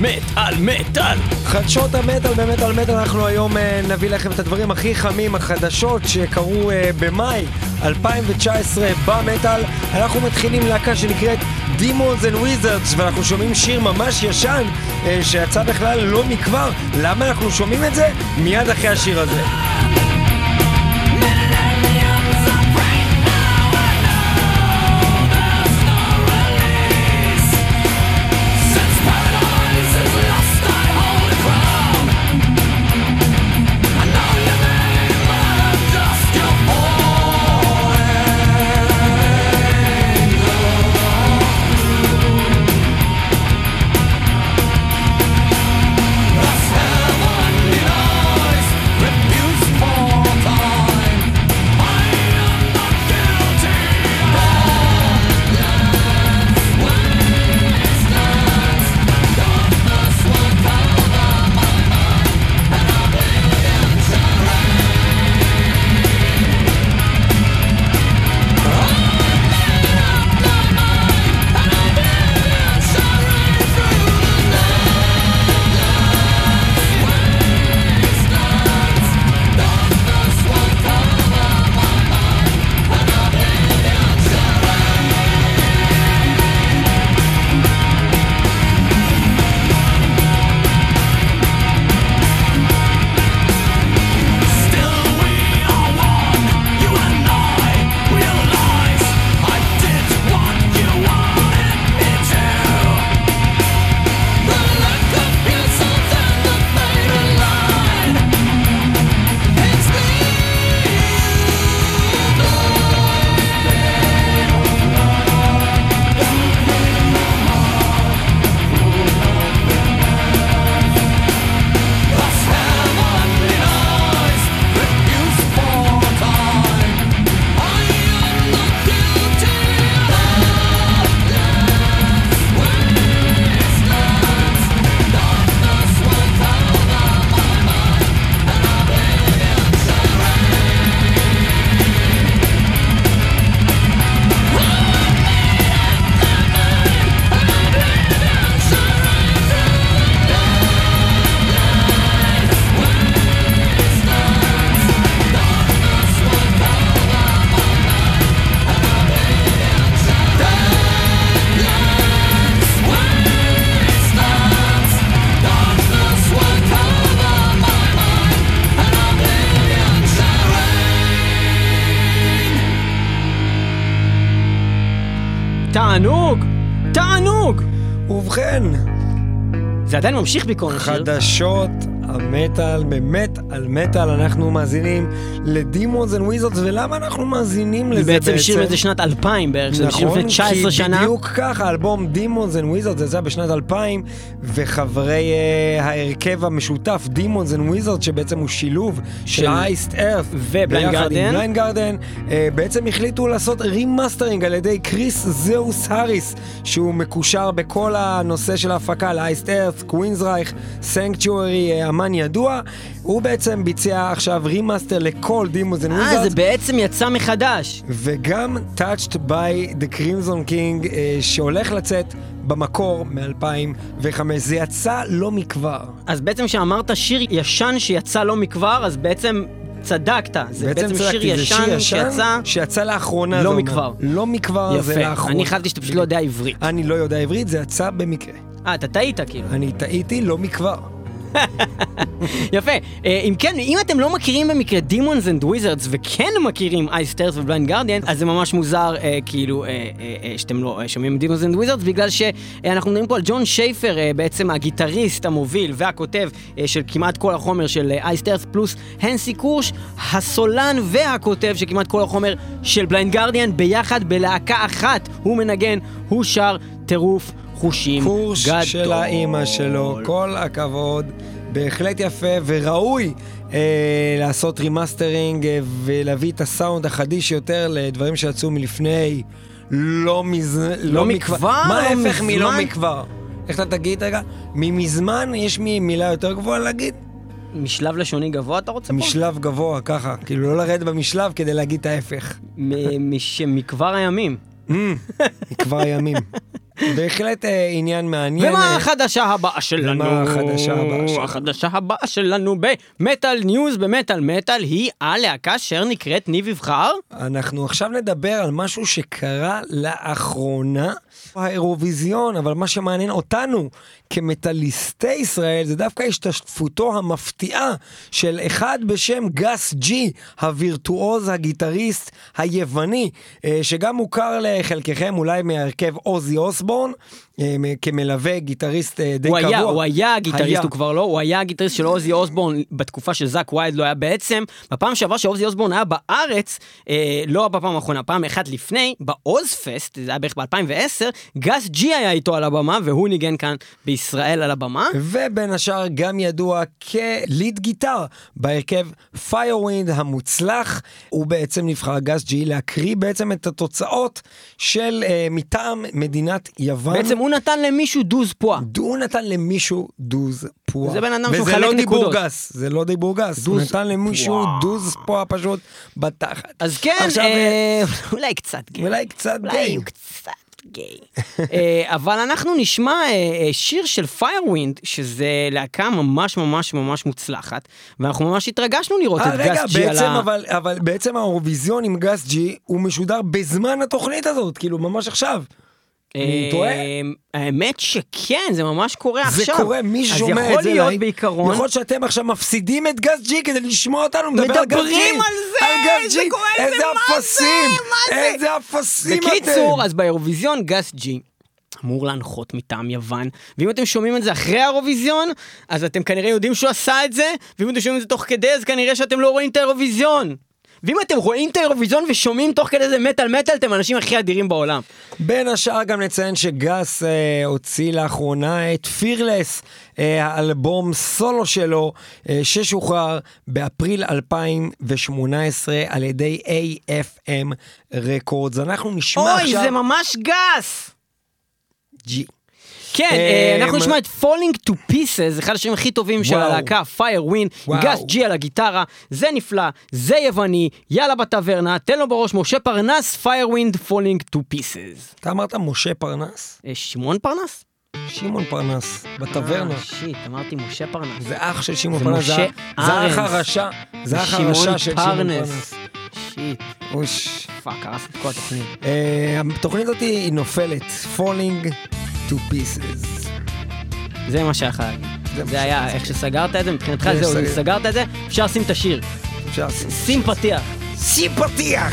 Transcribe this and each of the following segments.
מטאל מטאל. חדשות המטאל במטאל מטאל אנחנו היום אה, נביא לכם את הדברים הכי חמים, החדשות שקרו אה, במאי 2019 במטאל. אנחנו מתחילים להקה שנקראת Demons and Wizards ואנחנו שומעים שיר ממש ישן אה, שיצא בכלל לא מכבר. למה אנחנו שומעים את זה? מיד אחרי השיר הזה. זה עדיין ממשיך בעיקרון השיר. חדשות המטאל, באמת על מטאל, אנחנו מאזינים ל Demons and Wizards, ולמה אנחנו מאזינים לזה זה בעצם? בעצם שיר מאיזה שנת 2000 בערך, שזה שיר נכון, לפני 19 כי שנה. בדיוק ככה, האלבום Demons and Wizards זה יצא בשנת 2000, וחברי אה, ההרכב המשותף, Demons and Wizards, שבעצם הוא שילוב של Iced Earth ו Blind Guardian. Blind Guardian, אה, בעצם החליטו לעשות remastering על ידי כריס זוס האריס, שהוא מקושר בכל הנושא של ההפקה ל Iced Earth, Queensrÿche, Sanctuary, אמן ידוע. הוא בעצם ביצע עכשיו remaster לכל Demons and אה, Wizards. זה בעצם יצא מחדש. וגם Touched by the Crimson King, אה, שהולך לצאת במקור מ-2005. זה יצא לא מכבר. אז בעצם כשאמרת שיר ישן שיצא לא מכבר, אז בעצם צדקת. זה בעצם שיר צדקתי, זה ישן שיצא... שיצא לאחרונה. לא זה. מכבר. לא מכבר, זה יפה. לאחרונה. אני חשבתי שאתה פשוט לא יודע עברית. אני לא יודע עברית, זה יצא במקרה. אה, אתה טעית כאילו. אני טעיתי לא מכבר. יפה. אה, אם כן, אם אתם לא מכירים במקרה Demons and Wizards וכן מכירים Iced Earth ו Blind Guardian, אז זה ממש מוזר, אה, כאילו, אה, שאתם לא שומעים Demons and Wizards, בגלל שאנחנו מדברים פה על ג'ון שייפר, בעצם הגיטריסט המוביל והכותב של כמעט כל החומר של Iced Earth, פלוס האנסי קורש, הסולן והכותב של כמעט כל החומר של Blind Guardian, ביחד בלהקה אחת. הוא מנגן, הוא שר טירוף חושים קורש גדול. של האימא שלו, כל הכבוד. בהחלט יפה וראוי אה, לעשות remastering אה, ולהביא את הסאונד החדיש יותר לדברים שיצאו מלפני לא מז... לא מכבר, מה לא ההפך מלא מזמן? מכבר? איך אתה תגיד רגע? ממזמן יש מי מילה יותר גבוהה להגיד? משלב לשוני גבוה אתה רוצה פה? משלב גבוה, ככה. כאילו לא לרדת במשלב כדי להגיד את ההפך. מ- מש- מכבר הימים. בהחלט אה, עניין מעניין. ומה אה, החדשה הבאה שלנו? ומה החדשה הבאה שלנו? החדשה הבאה שלנו במטאל ניוז במטאל מטאל היא הלהקה אשר נקראת ניב יבחר. אנחנו עכשיו נדבר על משהו שקרה לאחרונה, האירוויזיון, אבל מה שמעניין אותנו כמטאליסטי ישראל זה דווקא השתתפותו המפתיעה של אחד בשם גס ג'י, הווירטואוז, הגיטריסט היווני, אה, שגם מוכר לחלקכם אולי מהרכב אוזי אוסבורן, כמלווה גיטריסט אה, די הוא קבוע. היה, הוא היה גיטריסט, היה. הוא כבר לא, הוא היה גיטריסט של אוזי אוסבורן בתקופה שזאק ווילד לא היה בעצם. בפעם שעברה שאוזי אוסבורן היה בארץ, אה, לא בפעם האחרונה, פעם אחת לפני, באוזפסט, זה היה בערך ב-2010, גס ג'י היה איתו על הבמה, והוא ניגן כאן בישראל על הבמה. ובין השאר גם ידוע כ lead guitar בהרכב Firewind המוצלח. הוא בעצם נבחר גס ג'י להקריא בעצם את התוצאות של אה, מטעם מדינת יוון. בעצם הוא נתן למישהו דוז פועה. הוא נתן למישהו דוז פועה. זה בן אדם וזה שמחלק לא דיבור נקודות. גס, זה לא דיבור גס. הוא נתן למישהו. דוז פועה פשוט בתחת. אז כן, עכשיו, אה, אולי קצת גיי. אולי קצת אולי גיי. הוא קצת גיי. אה, אבל אנחנו נשמע אה, אה, שיר של Firewind, שזה להקה ממש ממש ממש מוצלחת, ואנחנו ממש התרגשנו לראות אה, את רגע, גס ג'י על ה... אבל, אבל בעצם האירוויזיון עם גס ג'י הוא משודר בזמן התוכנית הזאת, כאילו ממש עכשיו. אני אה, טועה? האמת שכן, זה ממש קורה זה עכשיו. קורה, מי ששומע אז את יכול זה להיות לייב, בעיקרון... יכול להיות שאתם עכשיו מפסידים את גס ג'י כדי לשמוע אותנו מדבר על גס ג'י. מדברים על זה, על גס זה ג'י. קורה, זה איזה זה, אפסים, זה? איזה אפסים אתם. בקיצור, אז באירוויזיון גס ג'י. אמור להנחות מטעם יוון, ואם אתם שומעים את זה אחרי האירוויזיון, אז אתם כנראה יודעים שהוא עשה את זה, ואם אתם שומעים את זה תוך כדי, אז כנראה שאתם לא רואים את האירוויזיון. ואם אתם רואים את האירוויזיון ושומעים תוך כדי זה מטאל מטאל, אתם האנשים הכי אדירים בעולם. בין השאר גם נציין שגס אה, הוציא לאחרונה את פירלס, אה, האלבום סולו שלו, אה, ששוחרר באפריל 2018 על ידי AFM Records. אנחנו נשמע אוי, עכשיו... זה ממש גס! ג'י. כן, אה, אה, אנחנו נשמע את Falling to Pieces, אחד השירים הכי טובים של. הלהקה, Firewind, וואו. גס ג'י על הגיטרה, זה נפלא, זה יווני, יאללה בטברנה, תן לו בראש משה פרנס, Firewind Falling to Pieces. אתה אמרת משה פרנס? אה, שמעון פרנס? שמעון פרנס, בטברנה. אה, shit, אמרתי משה פרנס. זה אח של שמעון פרנס, זה האח ארנס. הרשע, זה האח שמעון הרשע של שמעון פרנס. shit, אוש. fuck, הרס את כל התוכנית. התוכנית הזאת היא נופלת, falling to pieces. זה מה שהיה לך להגיד. זה זה היה, איך שסגרת את זה, מבחינתך זה זהו, סגר- סגרת את זה, אפשר לשים את השיר. אפשר לשים. שים פתיח. שים פתיח!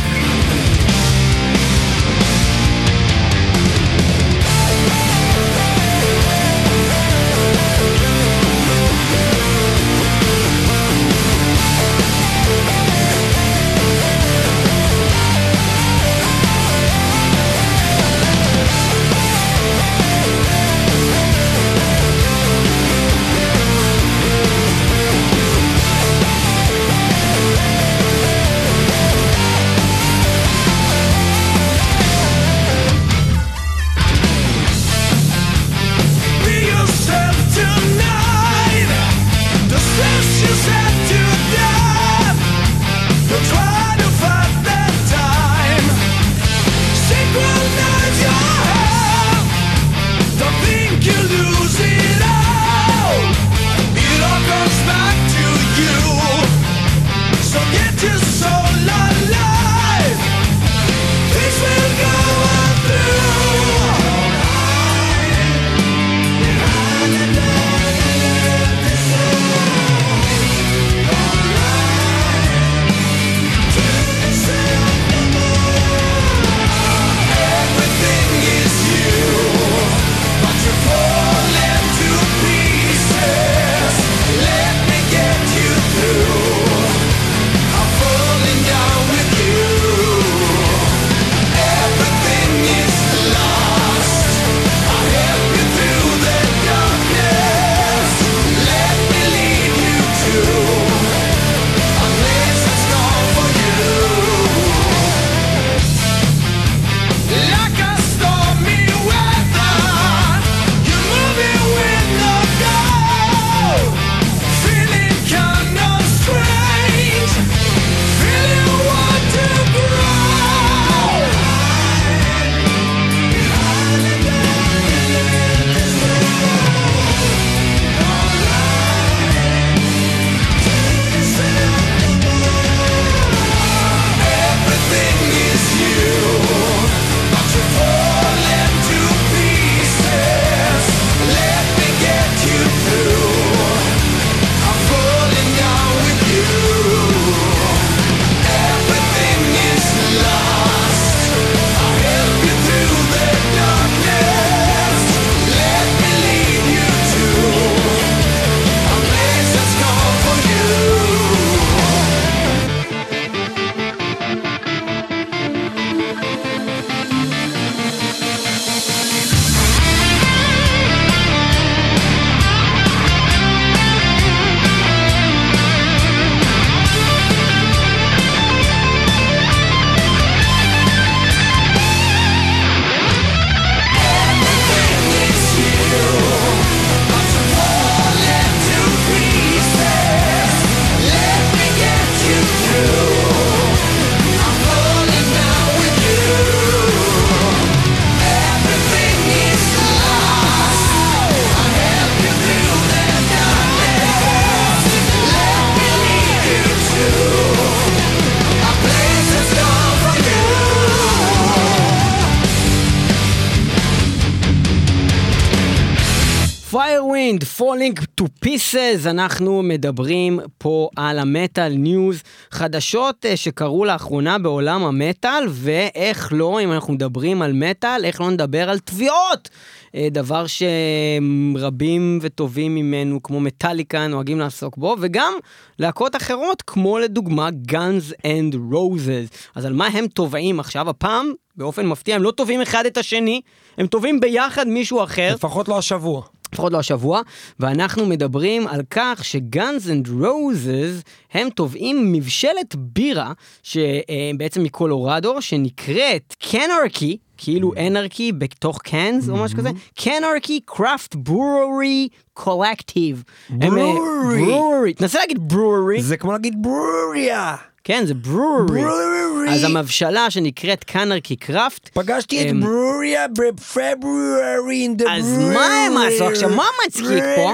Firewind, Falling to Pieces, אנחנו מדברים פה על המטאל ניוז, חדשות אה, שקרו לאחרונה בעולם המטאל, ואיך לא, אם אנחנו מדברים על מטאל, איך לא נדבר על תביעות. אה, דבר שרבים וטובים ממנו, כמו מטאליקה, נוהגים לעסוק בו, וגם להקות אחרות, כמו לדוגמה Guns and Roses. אז על מה הם תובעים עכשיו? הפעם, באופן מפתיע, הם לא תובעים אחד את השני, הם תובעים ביחד מישהו אחר. לפחות לא השבוע. לפחות לא השבוע, ואנחנו מדברים על כך ש Guns and Roses הם תובעים מבשלת בירה, שבעצם מקולורדו, שנקראת Canarchy, כאילו anarchy בתוך cans או משהו כזה, Canarchy Craft Brewery Collective. brewery. תנסה להגיד brewery. זה כמו להגיד ברוריה. כן, זה brewery. brewery. אז המבשלה שנקראת Canarchy Craft. פגשתי את ברוריה בפברוארי in the ברוריה. אז מה הם עשו עכשיו? מה מצחיק פה?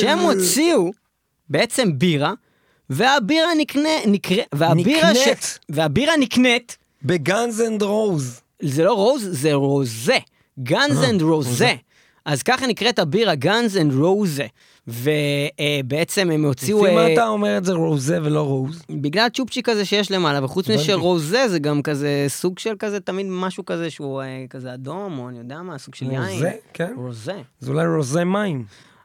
שהם הוציאו בעצם בירה, והבירה נקנה, נקרא, והבירה נקנית. והבירה נקנית, ב Guns and Rose. זה לא rose, זה רוזה. Guns אה, and. Rosé. אז ככה נקראת הבירה, Guns and Rosé. ובעצם הם הוציאו... לפי מה אה, אתה אומר את זה רוזה ולא rose? בגלל הצ'ופצ'יק הזה שיש למעלה, וחוץ מזה. שרוזה זה גם כזה סוג של כזה, תמיד משהו כזה שהוא אה, כזה אדום, או אני יודע מה, סוג של יין. רוזה? כן. רוזה. זה אולי רוזי מים.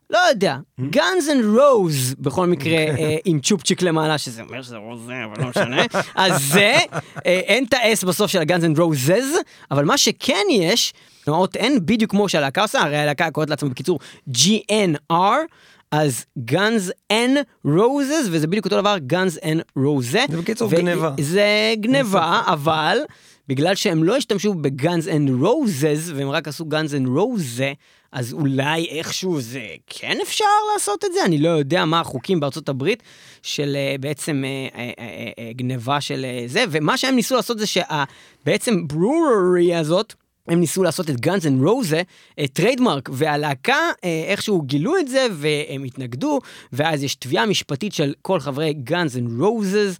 לא יודע? Guns and Rose, בכל מקרה. אה, עם צ'ופצ'יק למעלה, שזה אומר שזה רוזה, אבל לא משנה. אז זה, אה, אין את ה-S בסוף של ה Guns and Roses, אבל מה שכן יש, האות N בדיוק כמו שהלהקה עושה, הרי הלהקה קוראת לעצמה בקיצור GNR, אז Guns N' Roses, וזה בדיוק אותו דבר, Guns N' Rosé. זה בקיצור גניבה. זה גניבה, אבל בגלל שהם לא השתמשו ב Guns and Roses, והם רק עשו Guns and Rosé, אז אולי איכשהו זה כן אפשר לעשות את זה? אני לא יודע מה החוקים בארצות הברית של אה, בעצם אה, אה, אה, אה, גניבה של אה, זה, ומה שהם ניסו לעשות זה שבעצם brewery הזאת, הם ניסו לעשות את Guns and Rosé, trademark, והלהקה אה, איכשהו גילו את זה והם התנגדו, ואז יש תביעה משפטית של כל חברי Guns and Roses.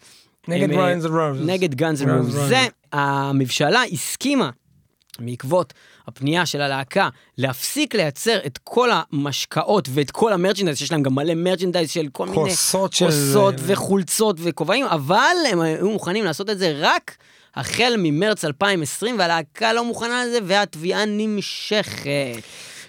נגד Guns N' Roses. נגד Guns and Roses. המבשלה הסכימה בעקבות הפנייה של הלהקה להפסיק לייצר את כל המשקאות ואת כל ה merchandise, שיש להם גם מלא merchandise של כל מיני של- כוסות וחולצות וכובעים, אבל הם היו מוכנים לעשות את זה רק החל ממרץ 2020, והלהקה לא מוכנה לזה, והתביעה נמשכת.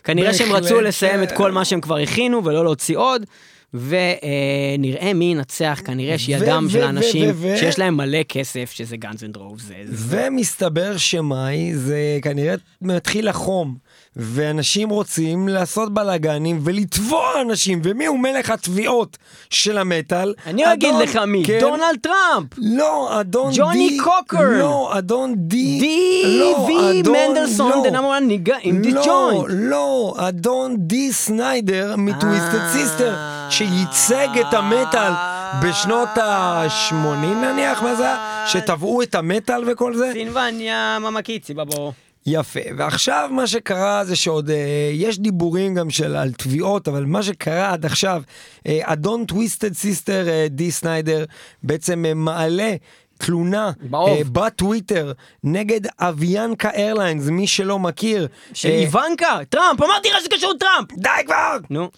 כנראה שהם רצו לסיים את אה. כל מה שהם כבר הכינו ולא להוציא עוד. ונראה מי ינצח, כנראה שידם של האנשים שיש להם מלא כסף, שזה Guns and Roses. ומסתבר שמאי זה כנראה מתחיל החום, ואנשים רוצים לעשות בלאגנים ולתבוע אנשים, ומי הוא מלך התביעות של המטאל? אני אגיד לך מי, כן. דונלד טראמפ! לא, אדון ג'וני די... קוקר. לא, אדון די... די לא, וי אדון- מנדלסון, לא. the number one nigga in the לא, joint. לא, אדון די סניידר מ Twisted אה. Sister, שייצג את המטאל בשנות ה-80 נניח, מה זה? שטבעו את המטאל וכל זה? סילבניה ממקיצי בבור. יפה, ועכשיו מה שקרה זה שעוד אה, יש דיבורים גם של על תביעות, אבל מה שקרה עד עכשיו, אה, אדון טוויסטד סיסטר אה, די סניידר בעצם אה, מעלה תלונה באוב. אה, בטוויטר נגד אביאנקה איירליינס, מי שלא מכיר. של אה, איוונקה, טראמפ, אמרתי לך שזה קשור לטראמפ! די כבר! נו,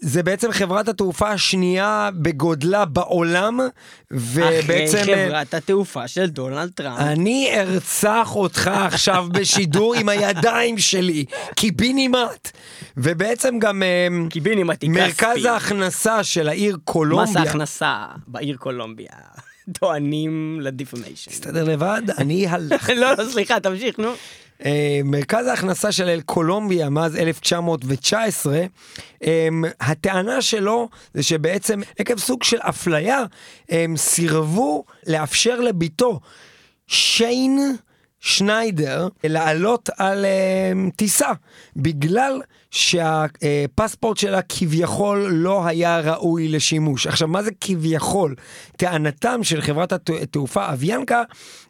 זה בעצם חברת התעופה השנייה בגודלה בעולם, אחרי ובעצם... אה, חברת התעופה של דונלד טראמפ. אני ארצח אותך עכשיו בשידור עם הידיים שלי, קיבינימט. ובעצם גם אה, קיבינימט היא מרכז כספי. ההכנסה של העיר מס קולומביה, ההכנסה בעיר קולומביה. טוענים לדיפורמיישן. תסתדר לבד, אני הלכתי. לא, לא, סליחה, תמשיך, נו. אה, מרכז ההכנסה של אל קולומביה מאז 1919, אה, הטענה שלו זה שבעצם עקב סוג של אפליה, הם סירבו לאפשר לביתו שיין שניידר לעלות על אה, טיסה, בגלל שהפספורט שלה כביכול לא היה ראוי לשימוש. עכשיו, מה זה כביכול? טענתם של חברת הת- התעופה אביאנקה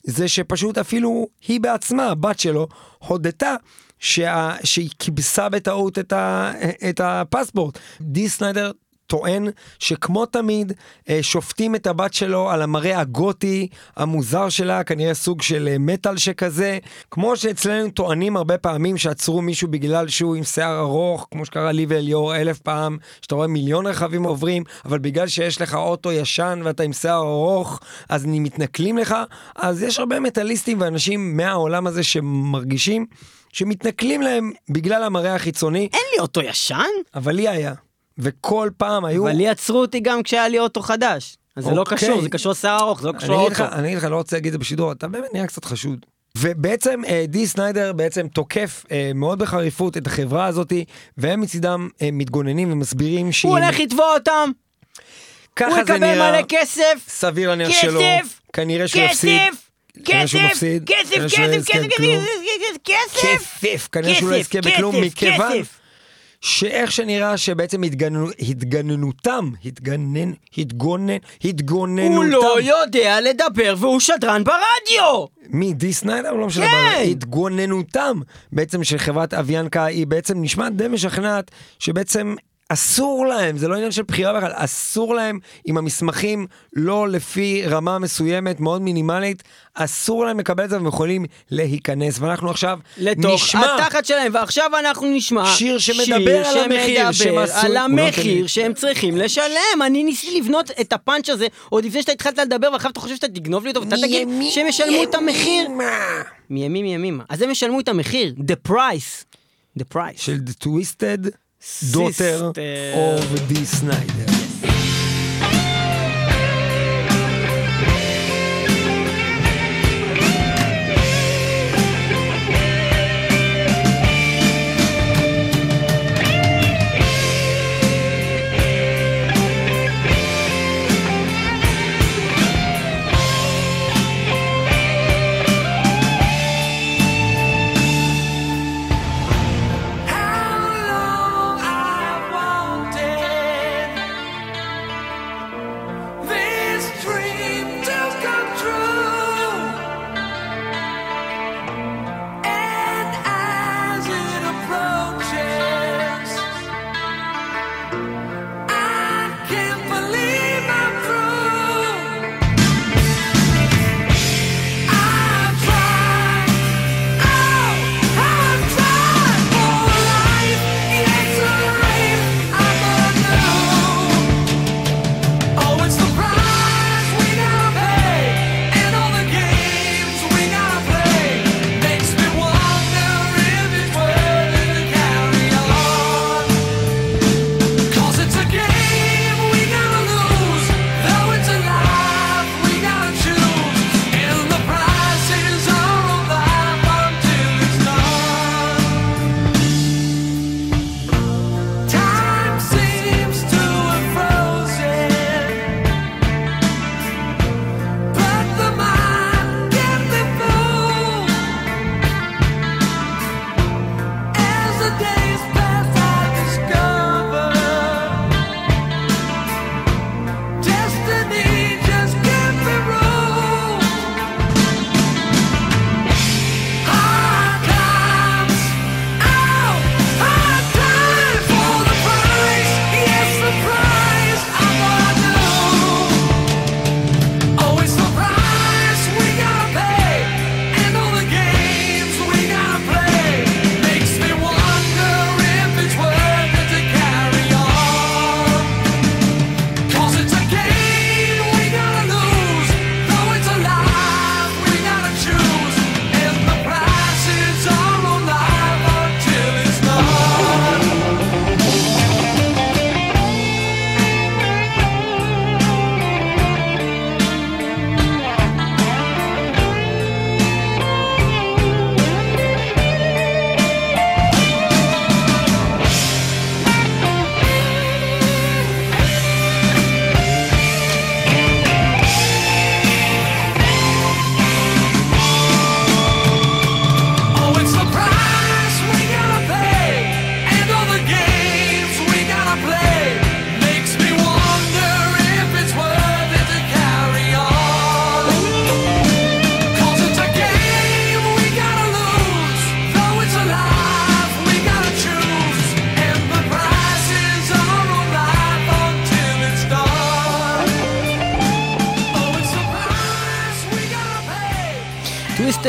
זה שפשוט אפילו היא בעצמה, הבת שלו, הודתה שה... שהיא כיבסה בטעות את, ה... את הפספורט. די סניידר טוען שכמו תמיד, אה, שופטים את הבת שלו על המראה הגותי המוזר שלה, כנראה סוג של אה, מטאל שכזה, כמו שאצלנו טוענים הרבה פעמים שעצרו מישהו בגלל שהוא עם שיער ארוך, כמו שקרה לי ואליאור אלף פעם, שאתה רואה מיליון רכבים עוברים, אבל בגלל שיש לך אוטו ישן ואתה עם שיער ארוך, אז מתנכלים לך, אז יש הרבה מטאליסטים ואנשים מהעולם הזה שמרגישים שמתנכלים להם בגלל המראה החיצוני, אין לי אוטו ישן? אבל לי היה. וכל פעם היו... אבל לי עצרו אותי גם כשהיה לי אוטו חדש. אז זה לא אוקיי. קשור, זה קשור שיער ארוך, זה לא קשור אני אגיד לך, לאוטו. אני אגיד לך, לא רוצה להגיד את זה בשידור, אתה באמת נראה קצת חשוד. ובעצם אה, די סניידר בעצם תוקף אה, מאוד בחריפות את החברה הזאתי, והם מצידם אה, מתגוננים ומסבירים שהיא... הוא הולך לתבוע אותם, ככה הוא זה יקבל נראה, מלא כסף, סביר להניח כסף, שלא, כנראה שהוא יפסיד, כסף, כנראה שהוא כסף, מפסיד, כסף, כנראה שהוא לא כסף, יזכה כסף, בכלום. כסף, כסף, כסף, כנראה שהוא לא כסף, יזכה בכלום, כסף, מכיוון כסף. שאיך שנראה שבעצם התגננו- התגננותם, התגנן, התגונן, התגוננותם, הוא לא יודע לדבר והוא שדרן ברדיו! מי, די סניידר? לא משנה, כן. התגוננותם בעצם של חברת אביאנקה היא בעצם נשמעת די משכנעת שבעצם אסור להם, זה לא עניין של בחירה בכלל, אסור להם עם המסמכים לא לפי רמה מסוימת מאוד מינימלית, אסור להם לקבל את זה והם יכולים להיכנס ואנחנו עכשיו לתוך נשמע התחת שלהם, ועכשיו אנחנו נשמע שיר שמדבר על המחיר שהם שמדבר עשו- על לא נותן המחיר לי. שהם צריכים לשלם. אני ניסיתי לבנות את הפאנץ' הזה עוד לפני שאתה התחלת לדבר, ועכשיו אתה חושב שאתה תגנוב לי אותו, ואתה תגיד שהם ישלמו את המחיר. מימים ימימה. אז הם ישלמו את המחיר, the price. the price. של The Twisted Daughter Sister. of די סניידר. How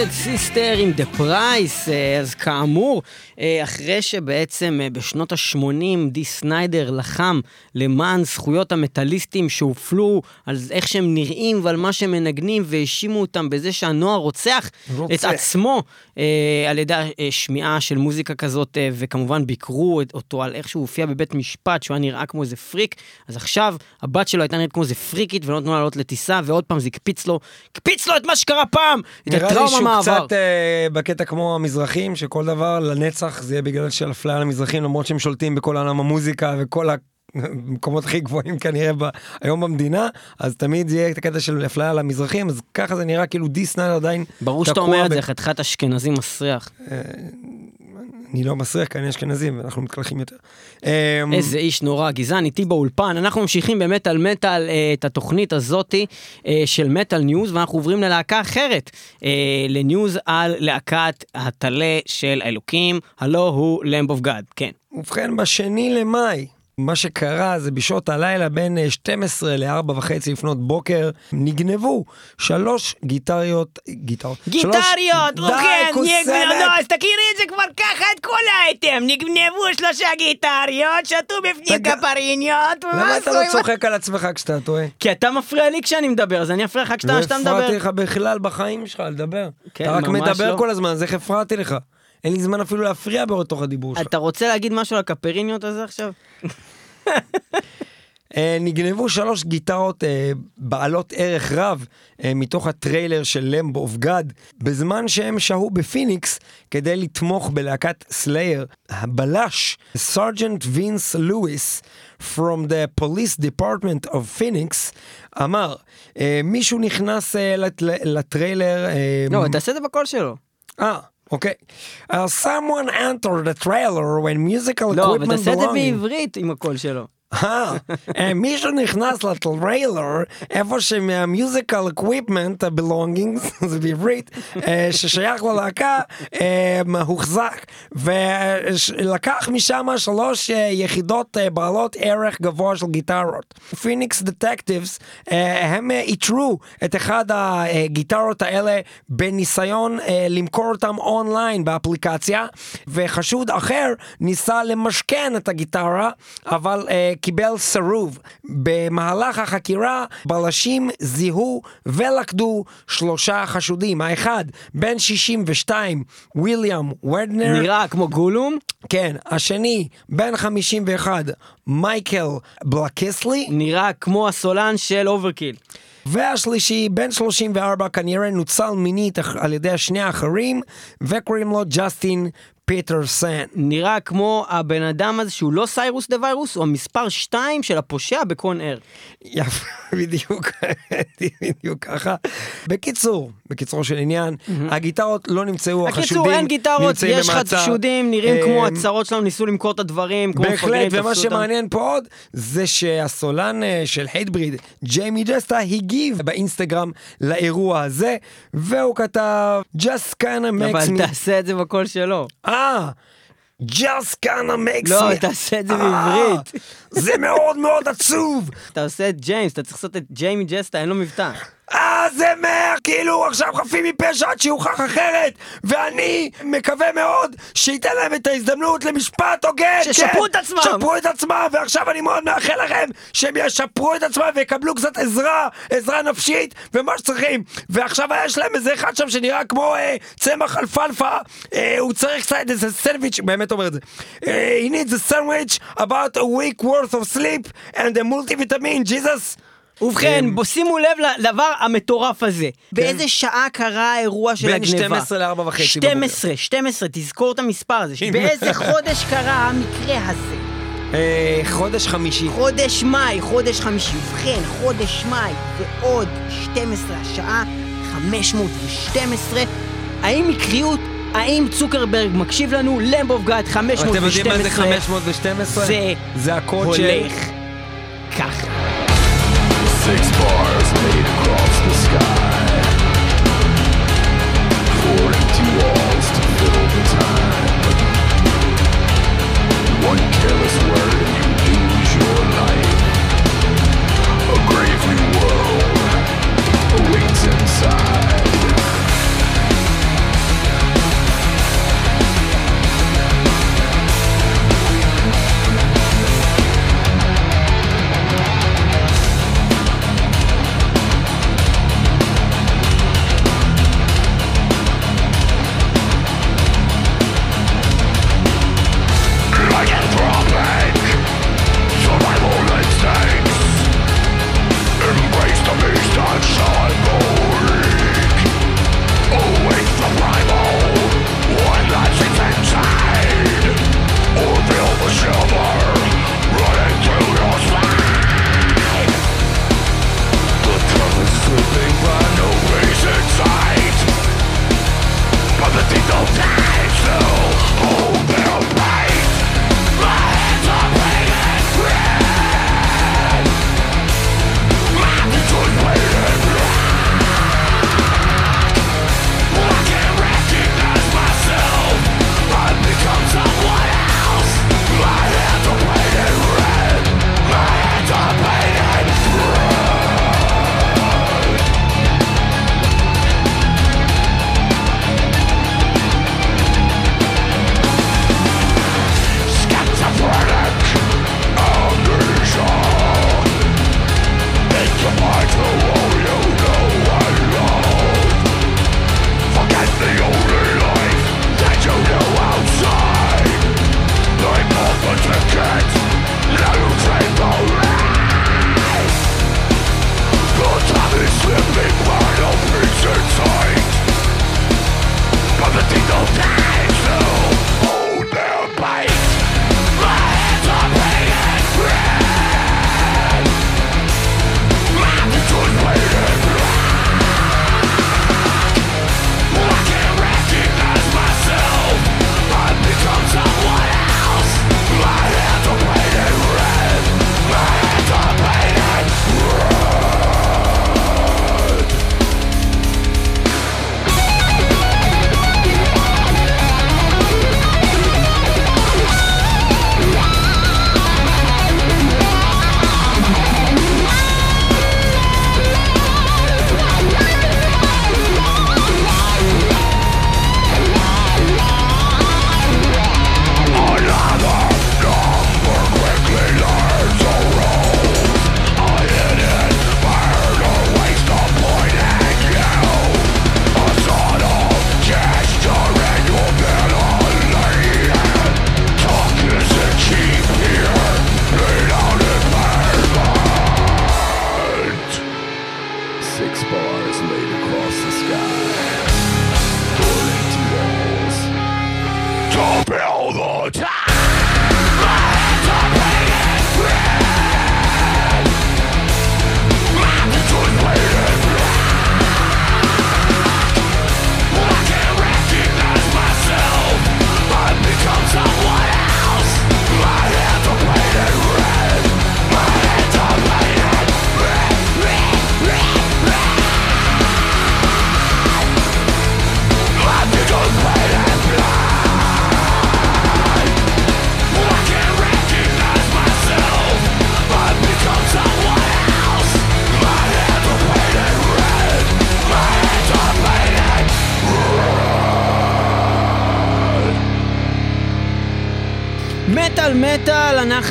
Twisted Sister עם Price, אה, אז כאמור, אה, אחרי שבעצם אה, בשנות ה-80 די סניידר לחם למען זכויות המטאליסטים שהופלו על איך שהם נראים ועל מה שהם מנגנים והאשימו אותם בזה שהנוער רוצח רוצה. את עצמו על ידי שמיעה של מוזיקה כזאת, וכמובן ביקרו אותו על איך שהוא הופיע בבית משפט, שהוא היה נראה כמו איזה פריק, אז עכשיו הבת שלו הייתה נראית כמו איזה פריקית ולא נתנו לה לעלות לטיסה, ועוד פעם זה הקפיץ לו, הקפיץ לו את מה שקרה פעם! את הטראומה שהוא מהעבר. קצת אה, בקטע כמו המזרחים, שכל דבר לנצח זה יהיה בגלל של אפליה למזרחים, למרות שהם שולטים בכל עולם המוזיקה וכל המקומות הכי גבוהים כנראה ב, היום במדינה, אז תמיד זה יהיה את הקטע של אפליה למזרחים, אז ככה זה נראה כאילו די סניידר עדיין ברור שאתה אומר את ב- זה, חתיכת אשכנזי מסריח. אני לא מסריח, כי אני אשכנזים, ואנחנו מתקלחים יותר. אה, איזה איש נורא, גזען, איתי באולפן. אנחנו ממשיכים במטאל מטאל אה, את התוכנית הזאתי אה, של מטאל news, ואנחנו עוברים ללהקה אחרת, אה, ל news על להקת הטלה של האלוקים, הלא הוא Lamb of God, כן. ובכן, בשני למאי, מה שקרה זה בשעות הלילה בין אה, 12 ל-4 וחצי לפנות בוקר, נגנבו שלוש גיטריות, גיטרות. גיטריות, שלוש... כן, די, כוסמת! אז תכירי את זה כבר ככה את כל האייטם, נגנבו שלושה גיטריות, שתו בפנים קפריניות, למה אתה לא צוחק על עצמך כשאתה טועה? כי אתה מפריע לי כשאני מדבר, אז אני אפריע לך כשאתה לא מדבר. הפרעתי לך בכלל בחיים שלך לדבר. כן, אתה רק מדבר לא. כל הזמן, אז איך הפרעתי לך? אין לי זמן אפילו להפריע בתוך הדיבור שלך. אתה רוצה להגיד משהו על הקפריניות הזה עכשיו? אה, נגנבו שלוש גיטרות אה, בעלות ערך רב אה, מתוך ה trailer של Lamb of God, בזמן שהם שהו בפיניקס כדי לתמוך בלהקת סלייר. הבלש, sergeant וינס לואיס, From the Police Department of Phoenix, אמר, אה, מישהו נכנס אה, לט- ל trailer... אה, לא, תעשה את זה בקול שלו. אה, אוקיי. Uh, someone entered the trailer when musical לא, אבל equipment תעשה את זה belonging. בעברית עם הקול שלו. אה, אה, מישהו נכנס לטריילר איפה שמהמיוזיקל אקוויפמנט הבלונגינג, זה בעברית, אה, ששייך ללהקה, הוחזק ולקח משם שלוש יחידות בעלות ערך גבוה של גיטרות. Phoenix detectives הם איתרו את אחד הגיטרות האלה בניסיון למכור אותם אונליין באפליקציה וחשוד אחר ניסה למשכן את הגיטרה אבל קיבל סירוב. במהלך החקירה בלשים זיהו ולכדו שלושה חשודים. האחד בן 62 וויליאם ורדנר נראה כמו גולום, כן, השני, בן 51, מייקל בלקיסלי, נראה כמו הסולן של Overkill. והשלישי, בן 34, כנראה נוצל מינית על ידי השני האחרים, וקוראים לו ג'סטין פיטרסן. נראה כמו הבן אדם הזה שהוא לא Cyrus the Virus, הוא המספר 2 של הפושע ב Con Air. יפה, בדיוק, בדיוק ככה. בקיצור, בקיצורו של עניין, הגיטרות לא נמצאו, החשודים הקיצור, אין גיטרות, נמצאים יש במעצר. חשודים, נראים אה, כמו הצרות שלנו, ניסו למכור את הדברים, כמו בהחלט, מפגרים, ומה תפסו אותם. שמעניין פה עוד, זה שהסולן אה, של Hatebreed, ג'יימי ג'סטה, הגיב באינסטגרם לאירוע הזה, והוא כתב, just kinda makes אבל me... תעשה את זה בקול שלו. אה, just kinda makes לא, me... תעשה את זה אה, בעברית. זה מאוד מאוד עצוב. אתה עושה את ג'יימס, אתה צריך לעשות את ג'יימי ג'סטה, אין לו מבטא. אה, זה מה, כאילו עכשיו חפים מפשע עד שיוכח אחרת, ואני מקווה מאוד שייתן להם את ההזדמנות למשפט הוגן. שישפרו כן, את עצמם. שפרו את עצמם, ועכשיו אני מאוד מאחל לכם שהם ישפרו את עצמם ויקבלו קצת עזרה, עזרה נפשית, ומה שצריכים. ועכשיו יש להם איזה אחד שם שנראה כמו אה, צמח אלפלפה, אה, הוא צריך קצת איזה סנדוויץ', באמת אומר את זה. אה, he needs a sandwich about a week worth of sleep and a multivitamin, Jesus. ובכן, אמ, בוא שימו לב לדבר המטורף הזה. באיזה שעה קרה האירוע של כן. בין הגניבה? 12 ל-4 וחצי 12, 12, תזכור את המספר הזה. באיזה חודש קרה המקרה הזה? אה, חודש חמישי. חודש מאי, חודש חמישי. ובכן, חודש מאי ועוד 12, השעה 512. האם מקריות? האם צוקרברג מקשיב לנו? למב אוף גאד 512. אתם יודעים מה זה 512? זה זה הקוד של... הולך ככה. Six bars laid across the sky. Four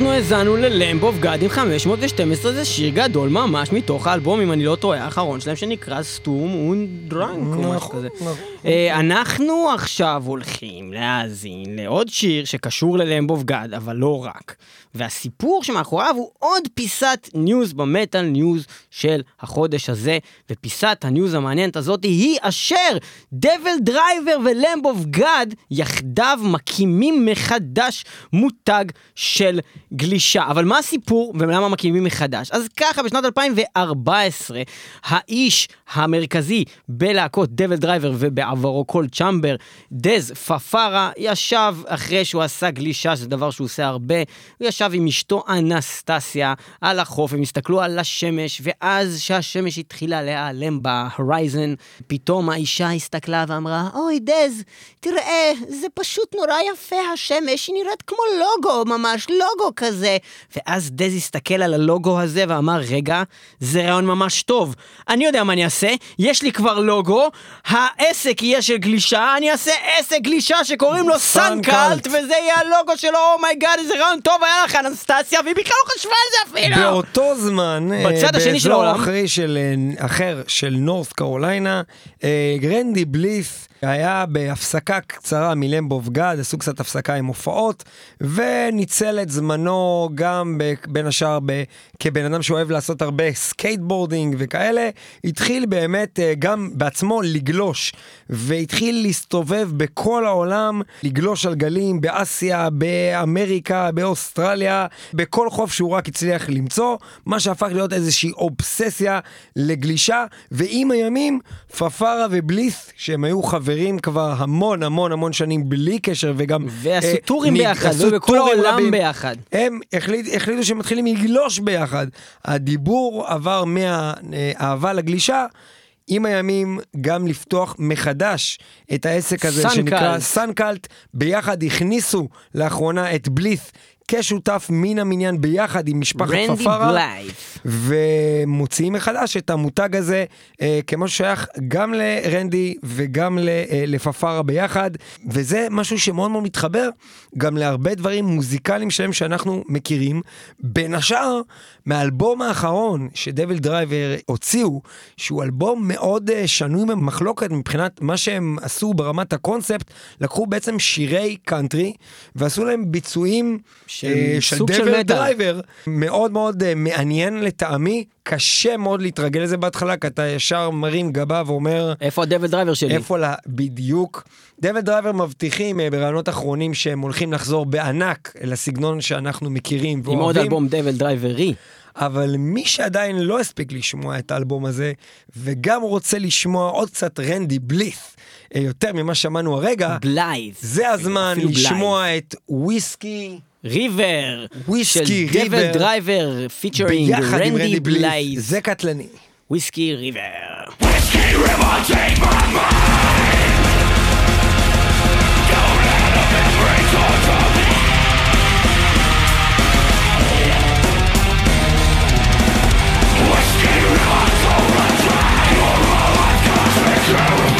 אנחנו האזנו ל Lamb of God עם 512, זה שיר גדול ממש מתוך האלבום, אם אני לא טועה, האחרון שלהם שנקרא Sturm und Drang או משהו נכון, כזה. נכון. אה, אנחנו עכשיו הולכים להאזין לעוד שיר שקשור ל Lamb of God, אבל לא רק. והסיפור שמאחוריו הוא עוד פיסת news ב Metal News של החודש הזה, ופיסת ה news המעניינת הזאת היא אשר DevilDriver ו Lamb of God יחדיו מקימים מחדש מותג של גלישה. אבל מה הסיפור ולמה מקימים מחדש? אז ככה, בשנת 2014, האיש המרכזי בלהקות DevilDriver ובעברו Coal Chamber, דז פפרה, ישב אחרי שהוא עשה גלישה, שזה דבר שהוא עושה הרבה, הוא ישב עם אשתו אנסטסיה על החוף, הם הסתכלו על השמש, ואז שהשמש התחילה להיעלם ב horizon, פתאום האישה הסתכלה ואמרה, אוי דז, תראה, זה פשוט נורא יפה השמש, היא נראית כמו לוגו ממש, לוגו כזה. ואז דז הסתכל על הלוגו הזה ואמר, רגע, זה רעיון ממש טוב. אני יודע מה אני אעשה, יש לי כבר לוגו, העסק יהיה של גלישה, אני אעשה עסק גלישה שקוראים לו. Suncult, וזה יהיה הלוגו שלו, oh my God, איזה רעיון טוב היה לך, אנסטסיה, והיא בכלל לא חשבה על זה אפילו. באותו זמן, אה, בצד השני של באזור העולם. אחרי של, אה, אחר של North Carolina, רנדי בליית' היה בהפסקה קצרה מ Lamb of God, עשו קצת הפסקה עם הופעות, וניצל את זמנו גם ב, בין השאר ב, כבן אדם שאוהב לעשות הרבה skateboarding וכאלה, התחיל באמת אה, גם בעצמו לגלוש, והתחיל להסתובב בכל העולם, לגלוש על גלים באסיה, באמריקה, באוסטרליה, בכל חוף שהוא רק הצליח למצוא, מה שהפך להיות איזושהי אובססיה לגלישה, ועם הימים, פפרה ובליית', שהם היו חברים כבר המון המון המון שנים בלי קשר, וגם... ועשו אה, טורים נ- ביחד, עשו טורים העולם רבים. ביחד. הם החליט, החליטו שהם מתחילים לגלוש ביחד. הדיבור עבר מהאהבה לגלישה. עם הימים גם לפתוח מחדש את העסק הזה Suncult. שנקרא Suncult, ביחד הכניסו לאחרונה את בליית' כשותף מן המניין ביחד עם משפחת פפרה. ומוציאים מחדש את המותג הזה אה, כמו ששייך גם לרנדי וגם ל, אה, לפפרה ביחד, וזה משהו שמאוד מאוד מתחבר גם להרבה דברים מוזיקליים שלהם שאנחנו מכירים, בין השאר מהאלבום האחרון ש DevilDriver הוציאו, שהוא אלבום מאוד אה, שנוי במחלוקת מבחינת מה שהם עשו ברמת הקונספט, לקחו בעצם שירי קאנטרי ועשו להם ביצועים של סוג של מטאל. Driver, מאוד מאוד אה, מעניין לטעמי, קשה מאוד להתרגל לזה בהתחלה, כי אתה ישר מרים גבה ואומר, איפה ה DevilDriver שלי? איפה לה, בדיוק. DevilDriver מבטיחים אה, בראיונות אחרונים שהם הולכים לחזור בענק לסגנון שאנחנו מכירים עם עוד ואוהבים, אלבום DevilDriver י. אבל מי שעדיין לא הספיק לשמוע את האלבום הזה, וגם רוצה לשמוע עוד קצת רנדי בליית', אה, יותר ממה שמענו הרגע, בליית'. זה הזמן לשמוע את Whiskey. River. Whiskey של Devil River. Driver featuring ביחד עם רנדי רנדי בליית', בליית'. זה קטלני. Whiskey River. Don't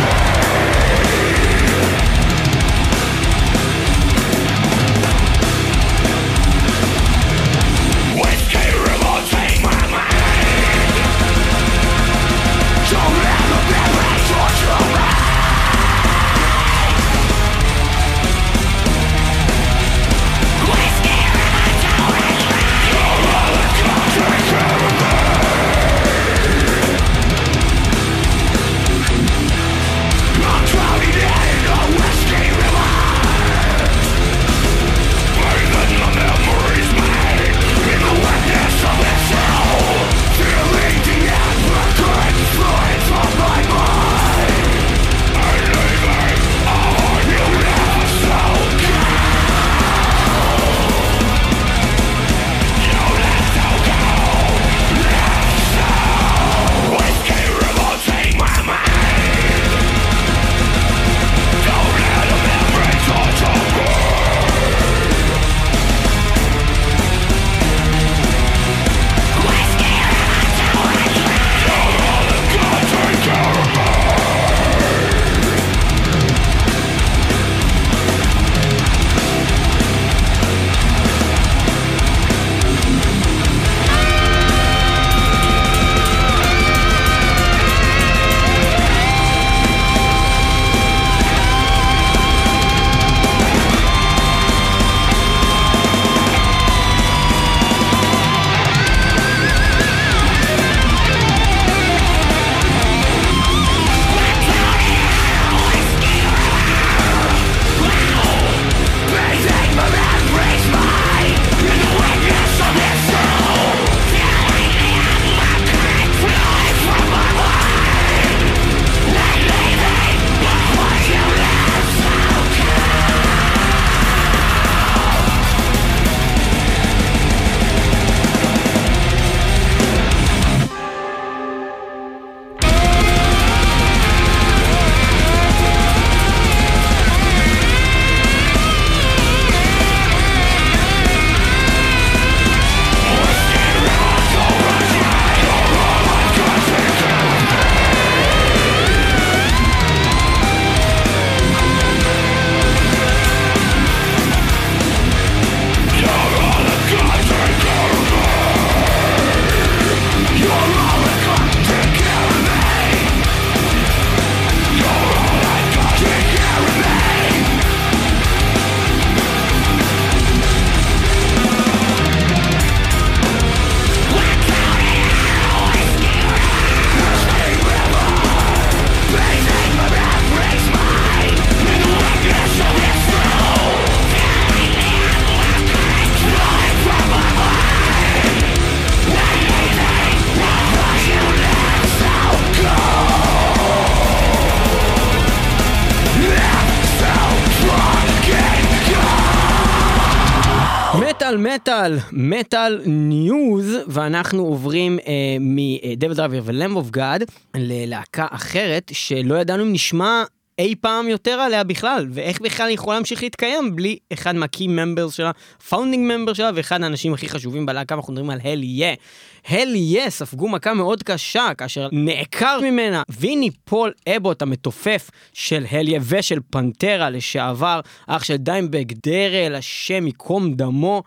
Metal, Metal News, ואנחנו עוברים אה, מ DevilDriver ו Lamb of God ללהקה אחרת שלא ידענו אם נשמע אי פעם יותר עליה בכלל, ואיך בכלל היא יכולה להמשיך להתקיים בלי אחד מה-key members שלה, founding member שלה, ואחד האנשים הכי חשובים בלהקה, אנחנו מדברים על Hellyeah. Hellyeah ספגו מכה מאוד קשה כאשר נעקר ממנה ויני פול אבוט המתופף של Hellyeah ושל Pantera לשעבר, אח של דיימבג דרל, השם יקום דמו.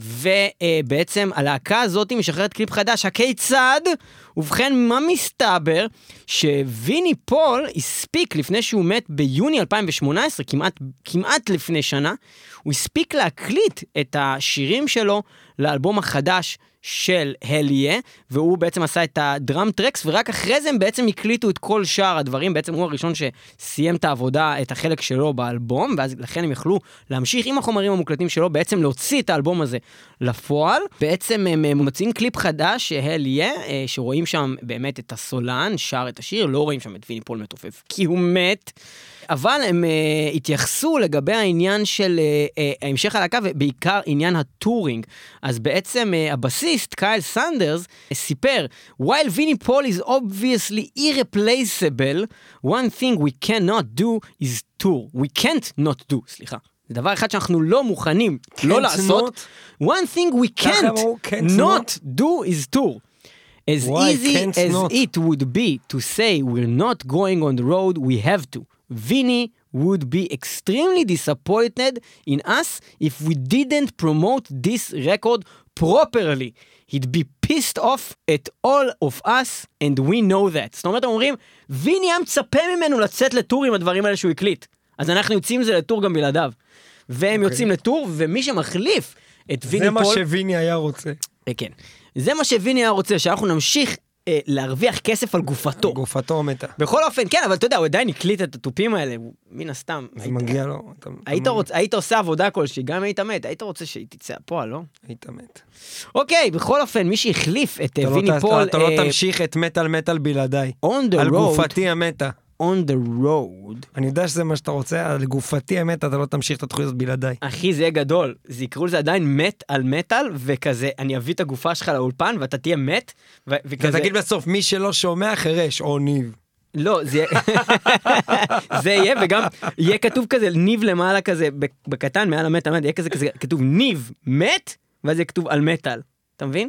ובעצם הלהקה הזאת משחררת קליפ חדש, הכיצד? ובכן, מה מסתבר? שוויני פול הספיק לפני שהוא מת ביוני 2018, כמעט, כמעט לפני שנה, הוא הספיק להקליט את השירים שלו לאלבום החדש של Hellyeah, והוא בעצם עשה את ה drum tracks, ורק אחרי זה הם בעצם הקליטו את כל שאר הדברים, בעצם הוא הראשון שסיים את העבודה, את החלק שלו באלבום, ואז לכן הם יכלו להמשיך עם החומרים המוקלטים שלו, בעצם להוציא את האלבום הזה לפועל. בעצם הם מוציאים קליפ חדש, Hellyeah, אה, שרואים שם באמת את הסולן, שר את השיר, לא רואים שם את ויני פול מתופף, כי הוא מת. אבל הם אה, התייחסו לגבי העניין של אה, אה, המשך הלהקה ובעיקר עניין ה touring. אז בעצם אה, הבסיסט, קייל סנדרס, uh, סיפר, while ויני פול is obviously irreplaceable, one thing we cannot do is tour. We can't not do, סליחה. זה דבר אחד שאנחנו לא מוכנים לא לעשות. one thing we ככה can't אמרו, can't not do is tour. As Why easy can't as not? it would be to say we're not going on the road, we have to. Vinny would be extremely disappointed in us if we didn't promote this record properly. He'd be pissed off at all of us, and we know that. זאת אומרת, הם אומרים, ויני היה מצפה ממנו לצאת לטור עם הדברים האלה שהוא הקליט. אז אנחנו יוצאים עם זה לטור גם בלעדיו. והם יוצאים לטור, ומי שמחליף את ויני אוקיי. זה פול... מה שוויני היה רוצה. אה, כן. זה מה שוויני היה רוצה, שאנחנו נמשיך אה, להרוויח כסף על גופתו. גופתו מתה. בכל אופן, כן, אבל אתה יודע, הוא עדיין הקליט את התופים האלה, הוא- מן הסתם. זה היית- מגיע לו. אתה- היית, אתה- רוצ, היית עושה עבודה כלשהי, גם אם היית מת, היית רוצה שהיא תצא הפועל, לא? היית מת. אוקיי, בכל אופן, מי שהחליף את אתה לא ויני ת- פול, אתה לא אה, תמשיך את מטאל מטאל בלעדיי. on the על road, גופתי המתה. On the road, אני יודע שזה מה שאתה רוצה, על גופתי המתה אתה לא תמשיך את התוכנית הזאת בלעדיי. אחי, זה יהיה גדול. זה יקראו לזה עדיין מת על מטאל, וכזה, אני אביא את הגופה שלך לאולפן, ואתה תהיה מת, ו- וכזה... ותגיד בסוף, מי שלא שומע חירש, או ניב. לא, זה יהיה, זה יהיה, וגם יהיה כתוב כזה, ניב למעלה כזה, בקטן, מעל המטאל, יהיה כזה, כזה, כתוב ניב מת, ואז יהיה כתוב על מטאל. אתה מבין?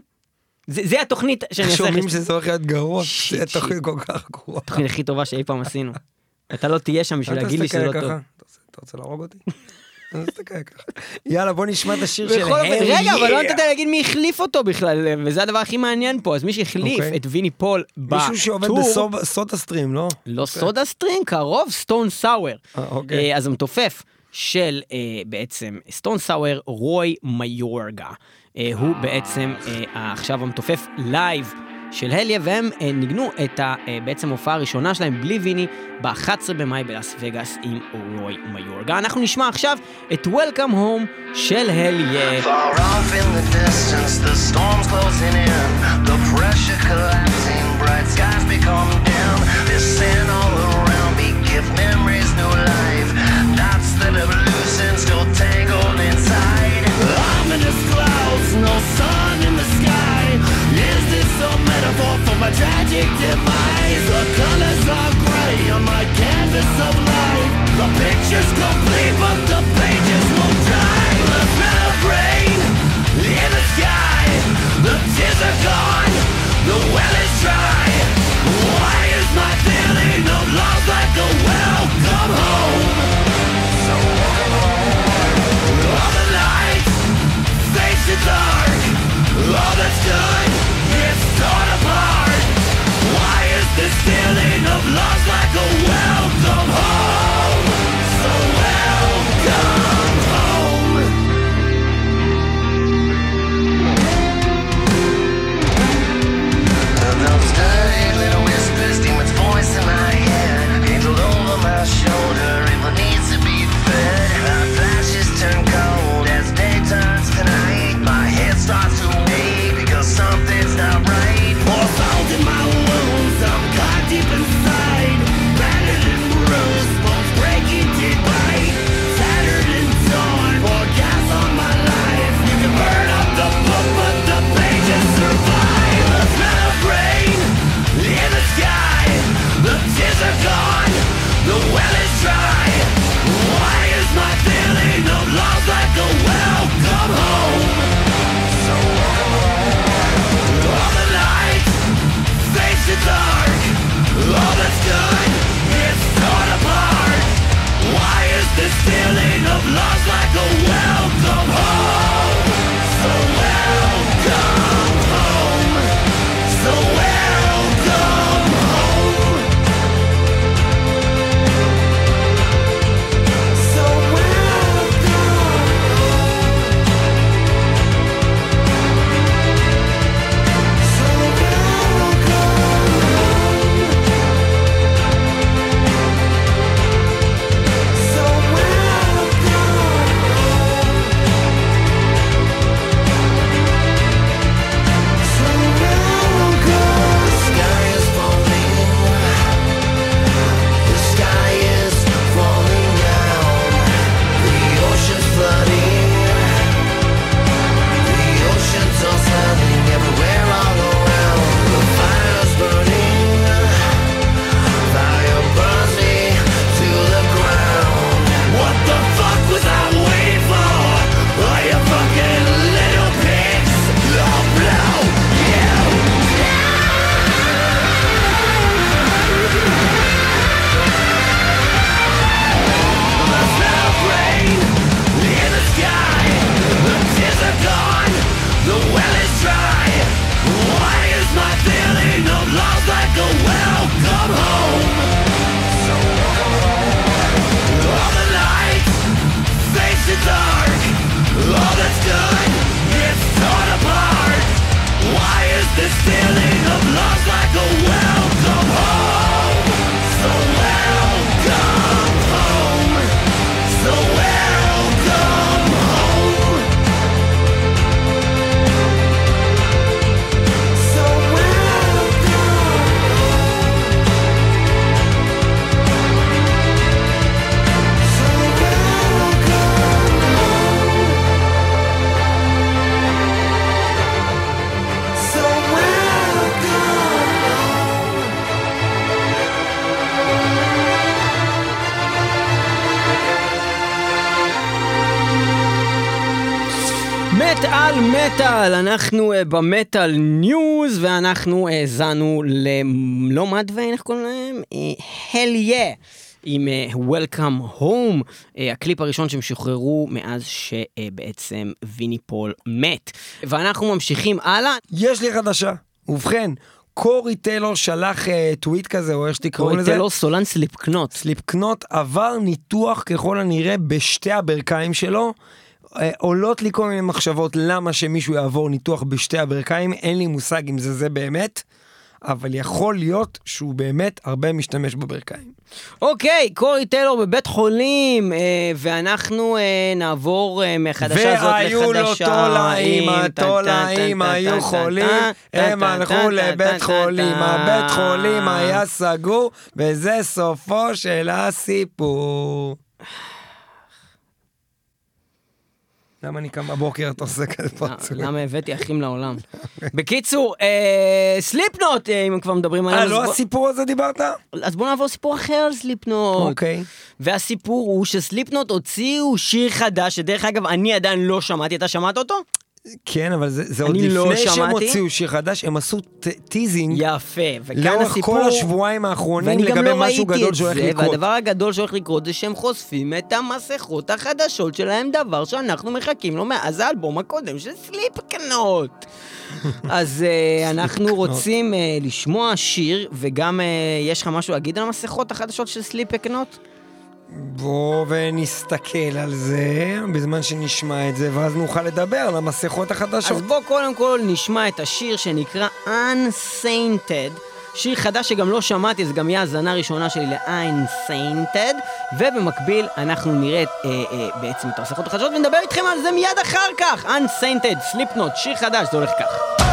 זה, זה התוכנית שאני אעשה שומעים שזה הולך להיות גרוע, זה שיט. תוכנית כל כך גרועה. התוכנית הכי טובה שאי פעם עשינו. אתה לא תהיה שם בשביל להגיד לי שזה לא טוב. אתה רוצה- להרוג אותי? יאללה, בוא נשמע את השיר של הל רגע, אבל לא. נתת להגיד מי החליף אותו בכלל, וזה הדבר הכי מעניין פה, אז מי שהחליף אוקיי. את ויני פול בטור, מישהו שעובד בסודה סטרים, לא? לא סודה סטרים, קרוב, סטון סאואר. אה, אוקיי. אה, אז המתופף של אה, בעצם Stone Sour, רוי מיורגה. אה, הוא בעצם אה, עכשיו המתופף live של Hellyeah, והם אה, ניגנו את ה, אה, בעצם ההופעה הראשונה שלהם בלי ויני ב-11 במאי בלאס וגאס עם רוי מיורגה. אנחנו נשמע עכשיו את Welcome Home של Hellyeah. Memories new life. My tragic demise? The colors are gray on my canvas of life. The picture's complete, but the pages won't dry. The smell of rain in the sky. The tears are gone. The well is dry. Why is my feeling of love like a welcome home? So welcome home. All the lights face the dark. All that's good gets torn lost like a מטאל, אנחנו אה, ב Metal News, ואנחנו האזנו ללא מדוויין, איך קוראים להם? Hellyeah. עם אה, Welcome Home, אה, הקליפ הראשון שהם שוחררו מאז שבעצם ויני פול מת. ואנחנו ממשיכים הלאה. יש לי חדשה. ובכן, קורי טיילור שלח אה, טוויט כזה, או איך שתקראו לזה. לו סולן Slipknot. Slipknot עבר ניתוח ככל הנראה בשתי הברכיים שלו. אה, עולות לי כל מיני מחשבות למה שמישהו יעבור ניתוח בשתי הברכיים, אין לי מושג אם זה זה באמת, אבל יכול להיות שהוא באמת הרבה משתמש בברכיים. אוקיי, קורי טיילור בבית חולים, אה, ואנחנו אה, נעבור אה, מחדשה זאת לחדשה. והיו לו תולעים, התולעים היו חולים, הם הלכו לבית חולים. הבית חולים היה סגור, וזה סופו של הסיפור. למה אני קם בבוקר, אתה עושה כזה פרצוף? למה הבאתי אחים לעולם? בקיצור, אה, Slipknot, אה, אם כבר מדברים עליהם. אה, לא בוא- הסיפור הזה דיברת? אז בואו נעבור סיפור אחר על Slipknot. אוקיי. והסיפור הוא ש Slipknot הוציאו שיר חדש, שדרך אגב, אני עדיין לא שמעתי, אתה שמעת אותו? כן, אבל זה זה עוד לא לפני שהם שמעתי. הוציאו שיר חדש, הם עשו teasing יפה, וכאן לאורך הסיפור... כל השבועיים האחרונים לגבי לא משהו גדול שהולך לקרות. והדבר הגדול שהולך לקרות זה שהם חושפים את המסכות החדשות שלהם, דבר שאנחנו מחכים לו מאז האלבום הקודם של סליפקנוט. אז אה, אנחנו רוצים אה, לשמוע שיר, וגם אה, יש לך משהו להגיד על המסכות החדשות של סליפקנוט? בוא ונסתכל על זה בזמן שנשמע את זה, ואז נוכל לדבר על המסכות החדשות. אז בוא קודם כל נשמע את השיר שנקרא Unsainted. שיר חדש שגם לא שמעתי, זה גם יהיה האזנה הראשונה שלי ל-Unsainted, ובמקביל אנחנו נראה אה, אה, בעצם את המסכות החדשות ונדבר איתכם על זה מיד אחר כך. Unsainted, Slipknot, שיר חדש, זה הולך כך.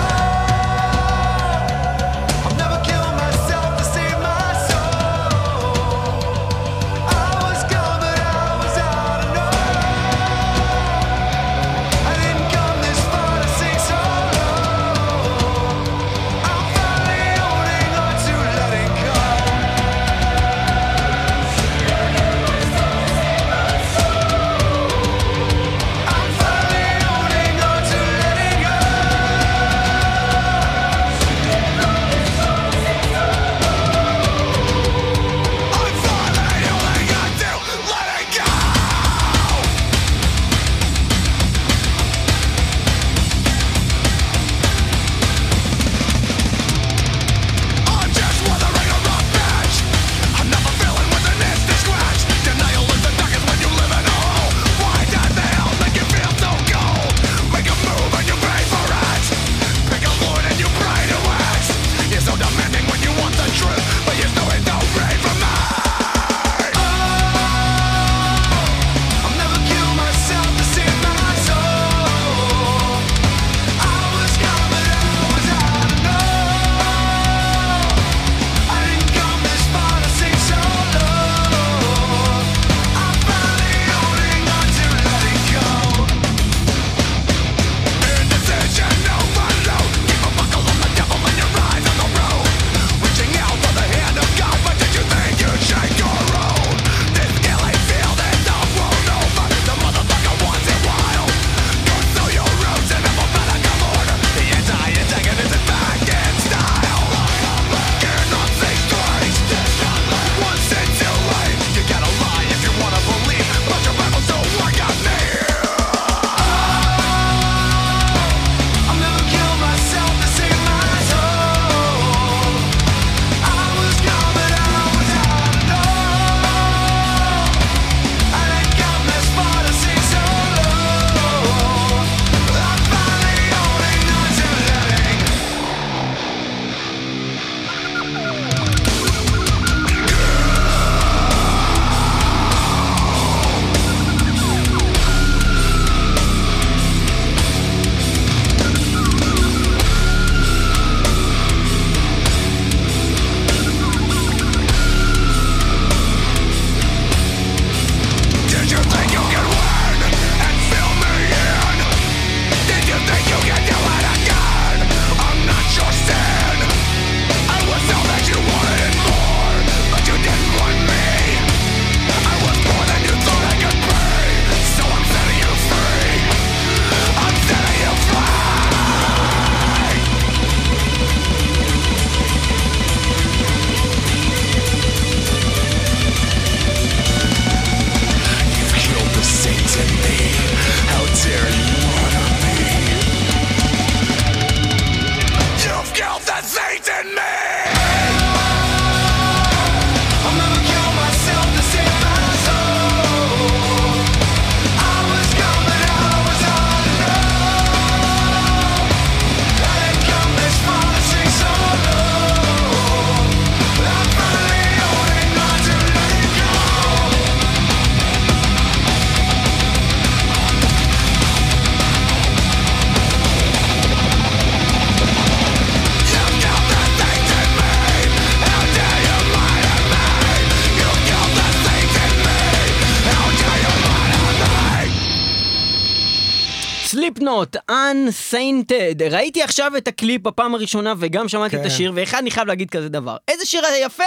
Unsainted. ראיתי עכשיו את הקליפ בפעם הראשונה וגם שמעתי את כן. השיר, ואחד אני חייב להגיד כזה דבר. איזה שיר יפה!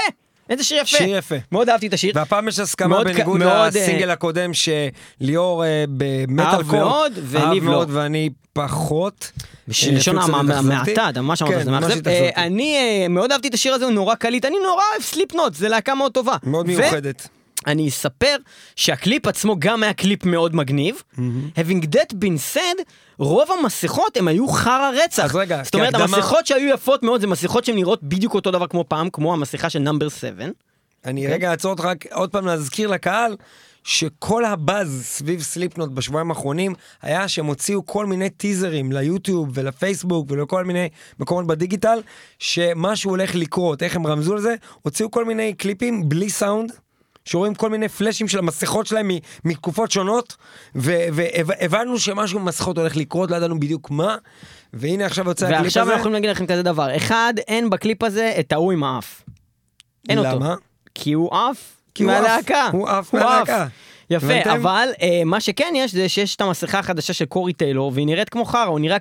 איזה שיר יפה! שיר יפה. מאוד אהבתי את השיר. והפעם יש הסכמה בניגוד מאוד, לסינגל אה, הקודם שליאור אה, במטאל קור. מאוד, וניב לא. ואני פחות. בלשון אה, התאכזבתי. המעטה, אתה ממש אמרת, כן, זה מאכזב. אה. אני אה, מאוד אהבתי את השיר הזה, הוא נורא קליט, אני נורא אוהב Slipknot, זה להקה מאוד טובה. מאוד מיוחדת. אני אספר שהקליפ עצמו גם היה קליפ מאוד מגניב. Having that been said, רוב המסכות הם היו חרא רצח. אז רגע, זאת אומרת, כהקדמה- המסכות שהיו יפות מאוד זה מסכות שהן נראות בדיוק אותו דבר כמו פעם, כמו המסכה של נאמבר 7. אני אוקיי. רגע אעצור אותך רק עוד פעם להזכיר לקהל שכל הבאז סביב סליפנוט בשבועיים האחרונים היה שהם הוציאו כל מיני טיזרים ליוטיוב ולפייסבוק ולכל מיני מקומות בדיגיטל שמשהו הולך לקרות, איך הם רמזו על זה, הוציאו כל מיני קליפים בלי סאונד. שרואים כל מיני פלאשים של המסכות שלהם מתקופות שונות והבנו שמשהו במסכות הולך לקרות, לא ידענו בדיוק מה והנה עכשיו יוצא הקליפ הזה. ועכשיו אנחנו יכולים להגיד לכם כזה דבר, אחד, אין בקליפ הזה את ההוא עם האף. אין אותו. למה? כי הוא עף. מהלהקה. הוא עף מהלהקה. יפה, הבנתם? אבל אה, מה שכן יש זה שיש את המסכה החדשה של קורי טיילור והיא נראית כמו חרא, הוא נראה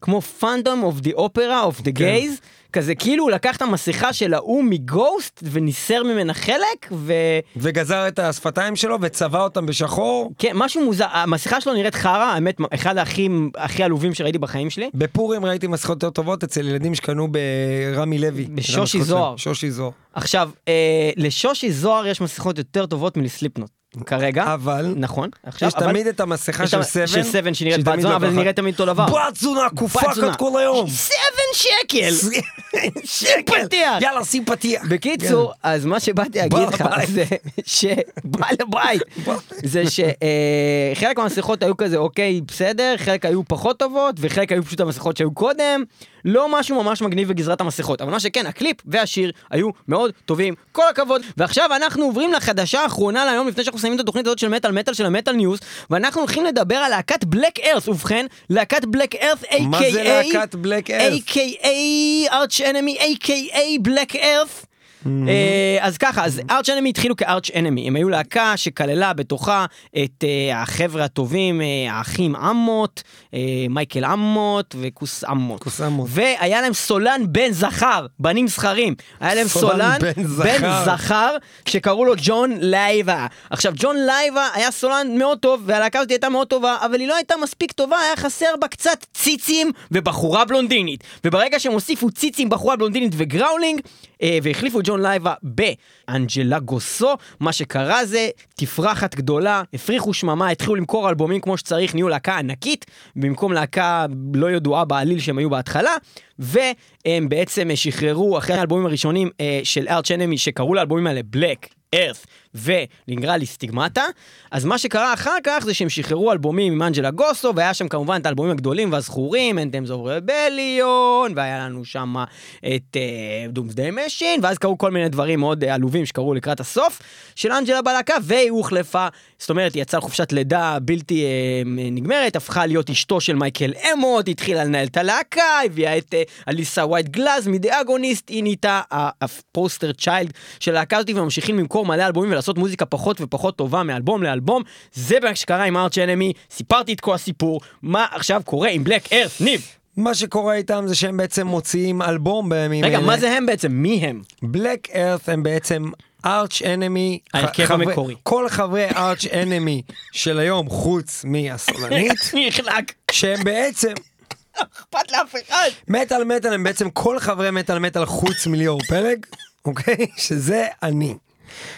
כמו, Phantom of the Opera of the gays, כזה כאילו הוא לקח את המסכה של ההוא מ Ghost וניסר ממנה חלק ו... וגזר את השפתיים שלו וצבע אותם בשחור. כן, משהו מוזר, המסכה שלו נראית חרא, האמת, אחד הכי, הכי עלובים שראיתי בחיים שלי. בפורים ראיתי מסכות יותר טובות אצל ילדים שקנו ברמי לוי. בשושי זוהר. שושי זוהר. עכשיו, אה, לשושי זוהר יש מסכות יותר טובות מלסליפנוט, כרגע. אבל נכון, עכשיו, יש אבל- תמיד את המסכה של סבן. של סבן שנראית בת זונה, אבל. נראית תמיד אותו דבר. בת זונה, קופחת. כל היום. סבן שקל! שים פתיח! יאללה, שים פתיח. בקיצור, אז מה שבאתי להגיד לך. זה שבעל הבית, זה שחלק מהמסכות היו כזה אוקיי בסדר, חלק היו פחות טובות וחלק היו פשוט המסכות שהיו קודם, לא משהו ממש מגניב בגזרת המסכות, אבל מה שכן, הקליפ והשיר היו מאוד טובים, כל הכבוד. ועכשיו אנחנו עוברים לחדשה האחרונה להיום לפני שאנחנו מסיימים את התוכנית הזאת של מטאל מטאל של ה Metal News, ואנחנו הולכים לדבר על להקת Black Earth, ובכן, להקת Black Earth a.k.a. מה זה להקת Black Earth? a.k.a. Arch Enemy, a.k.a. Black Earth. אה, אז ככה, אז Arch Enemy התחילו כ Arch Enemy, הם היו להקה שכללה בתוכה את אה, החבר'ה הטובים, אה, האחים אמוט, מייקל אמוט וכריס אמוט. כריס אמוט. והיה להם סולן בן זכר, בנים זכרים. היה להם סולן בן זכר. שקראו לו ג'ון לייבה. עכשיו, ג'ון לייבה היה סולן מאוד טוב, והלהקה הזאת הייתה מאוד טובה, אבל היא לא הייתה מספיק טובה, היה חסר בה קצת ציצים ובחורה בלונדינית. וברגע שהם הוסיפו ציצים, בחורה בלונדינית ו growling, והחליפו את ג'ון לייבה באנג'לה גוסו, מה שקרה זה תפרחת גדולה, הפריחו שממה, התחילו למכור אלבומים כמו שצריך, נהיו להקה ענקית, במקום להקה לא ידועה בעליל שהם היו בהתחלה, והם בעצם שחררו אחרי האלבומים הראשונים אה, של ארץ' אנמי, שקראו לאלבומים האלה בלק. ארת ונגרע לי סטיגמטה, אז מה שקרה אחר כך זה שהם שחררו אלבומים עם אנג'לה גוסו, והיה שם כמובן את האלבומים הגדולים והזכורים, אנטמס אוף רבליון, והיה לנו שם את Doomsday Machine, ואז קרו כל מיני דברים מאוד אה, עלובים שקרו לקראת הסוף של אנג'לה בלהקה, והיא הוחלפה, זאת אומרת, היא יצאה לחופשת לידה בלתי אה, נגמרת, הפכה להיות אשתו של מייקל אמוט, התחילה לנהל את הלהקה, הביאה את אה, אליסה ווייט גלאז מ The Agonist, היא נהייתה ה poster child של הלהקה הזאת, וממשיכים למכור מלא אלבומים ולעשות מוזיקה פחות ופחות טובה מאלבום לאלבום. זה מה שקרה עם Arch Enemy, סיפרתי את כל הסיפור, מה עכשיו קורה עם Black Earth, ניב. מה שקורה איתם זה שהם בעצם מוציאים אלבום בימים רגע, אלה. מה זה הם בעצם? מי הם? בלק ארת הם בעצם ארץ' אנמי. ההרכב המקורי. כל חברי ארץ' אנמי של היום, חוץ מהסולנית, נחלק, שהם בעצם אכפת לאף אחד. מטאל מטאל הם בעצם כל חברי מטאל מטאל חוץ מליאור פלג, אוקיי? שזה אני.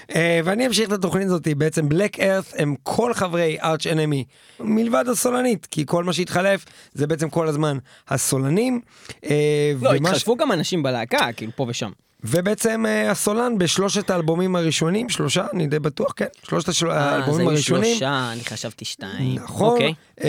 Uh, ואני אמשיך את התוכנית הזאת, בעצם בלק ארת הם כל חברי ארץ' אנמי, מלבד הסולנית, כי כל מה שהתחלף זה בעצם כל הזמן הסולנים. Uh, לא, ומה ש- גם אנשים בלהקה, כאילו פה ושם. ובעצם uh, הסולן בשלושת האלבומים הראשונים, שלושה, אני די בטוח, כן, שלושת השל... אה, אז האלבומים היו הראשונים, שלושה, אני חשבתי שתיים. נכון, אוקיי. uh,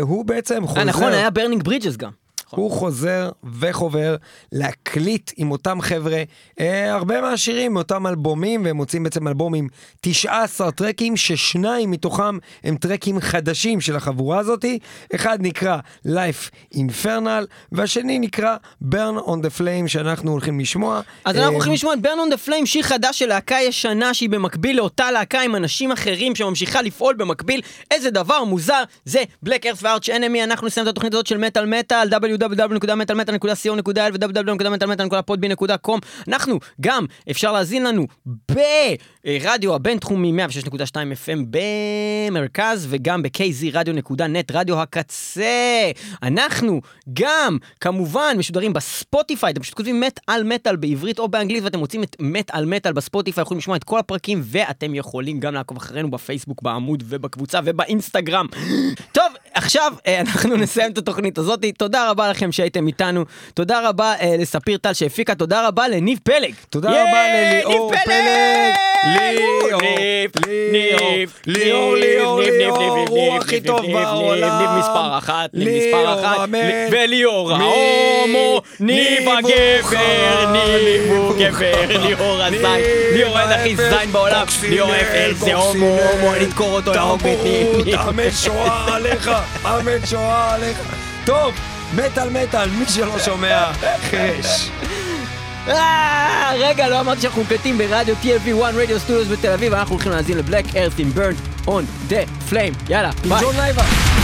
הוא בעצם חוזר, אה, נכון, היה Burning Bridges גם. הוא חוזר וחובר להקליט עם אותם חבר'ה אה, הרבה מהשירים מאותם אלבומים, והם מוציאים בעצם אלבום עם 19 טרקים, ששניים מתוכם הם טרקים חדשים של החבורה הזאתי. אחד נקרא Life Infernal, והשני נקרא Burn on the Flame, שאנחנו הולכים לשמוע. אז אה, אנחנו הולכים לשמוע את Burn on the Flame, שיר חדש של להקה ישנה שהיא במקביל לאותה להקה עם אנשים אחרים שממשיכה לפעול במקביל. איזה דבר מוזר, זה Black Earth ו-Arch Enemy, אנחנו נסיים את התוכנית הזאת של מטאל מטאל, www.מטאלמטאל.co.il ו-www.מטאלמטאל.com. אנחנו גם, אפשר להאזין לנו ברדיו הבינתחומי 106.2 FM במרכז וגם ב-kz רדיו.נט, רדיו הקצה. אנחנו גם, כמובן, משודרים בספוטיפיי, אתם פשוט כותבים מת על מטאל בעברית או באנגלית ואתם מוצאים את מת על מטאל בספוטיפיי, יכולים לשמוע את כל הפרקים ואתם יכולים גם לעקוב אחרינו בפייסבוק, בעמוד ובקבוצה ובאינסטגרם. טוב, עכשיו אה, אנחנו נסיים את התוכנית הזאת. תודה רבה לכם שהייתם איתנו. תודה רבה אה, לספיר טל שהפיקה, תודה רבה לניב פלג. תודה ייי, רבה לליאור פלג. ליאור, ליאור, ליאור, ליאור, הוא הכי טוב בעולם. ניב מספר אחת, ניב מספר אחת. וליאור ההומו, ניב הגבר, ניב הוא גבר, ליאור. הזין, ליאור אין הכי זין בעולם, ליאור אפס, זה הומו. הומו, נדקור אותו, ניב. המת שואה עליך, שואה עליך. טוב, מטאל מטאל, מי שלא שומע, חרש. אה, רגע, לא אמרתי שאנחנו מקליטים ברדיו TLV 1 Radio Studios בתל אביב, אנחנו הולכים להאזין ל-Black Earth עם Burn on the Flame. יאללה, ביי.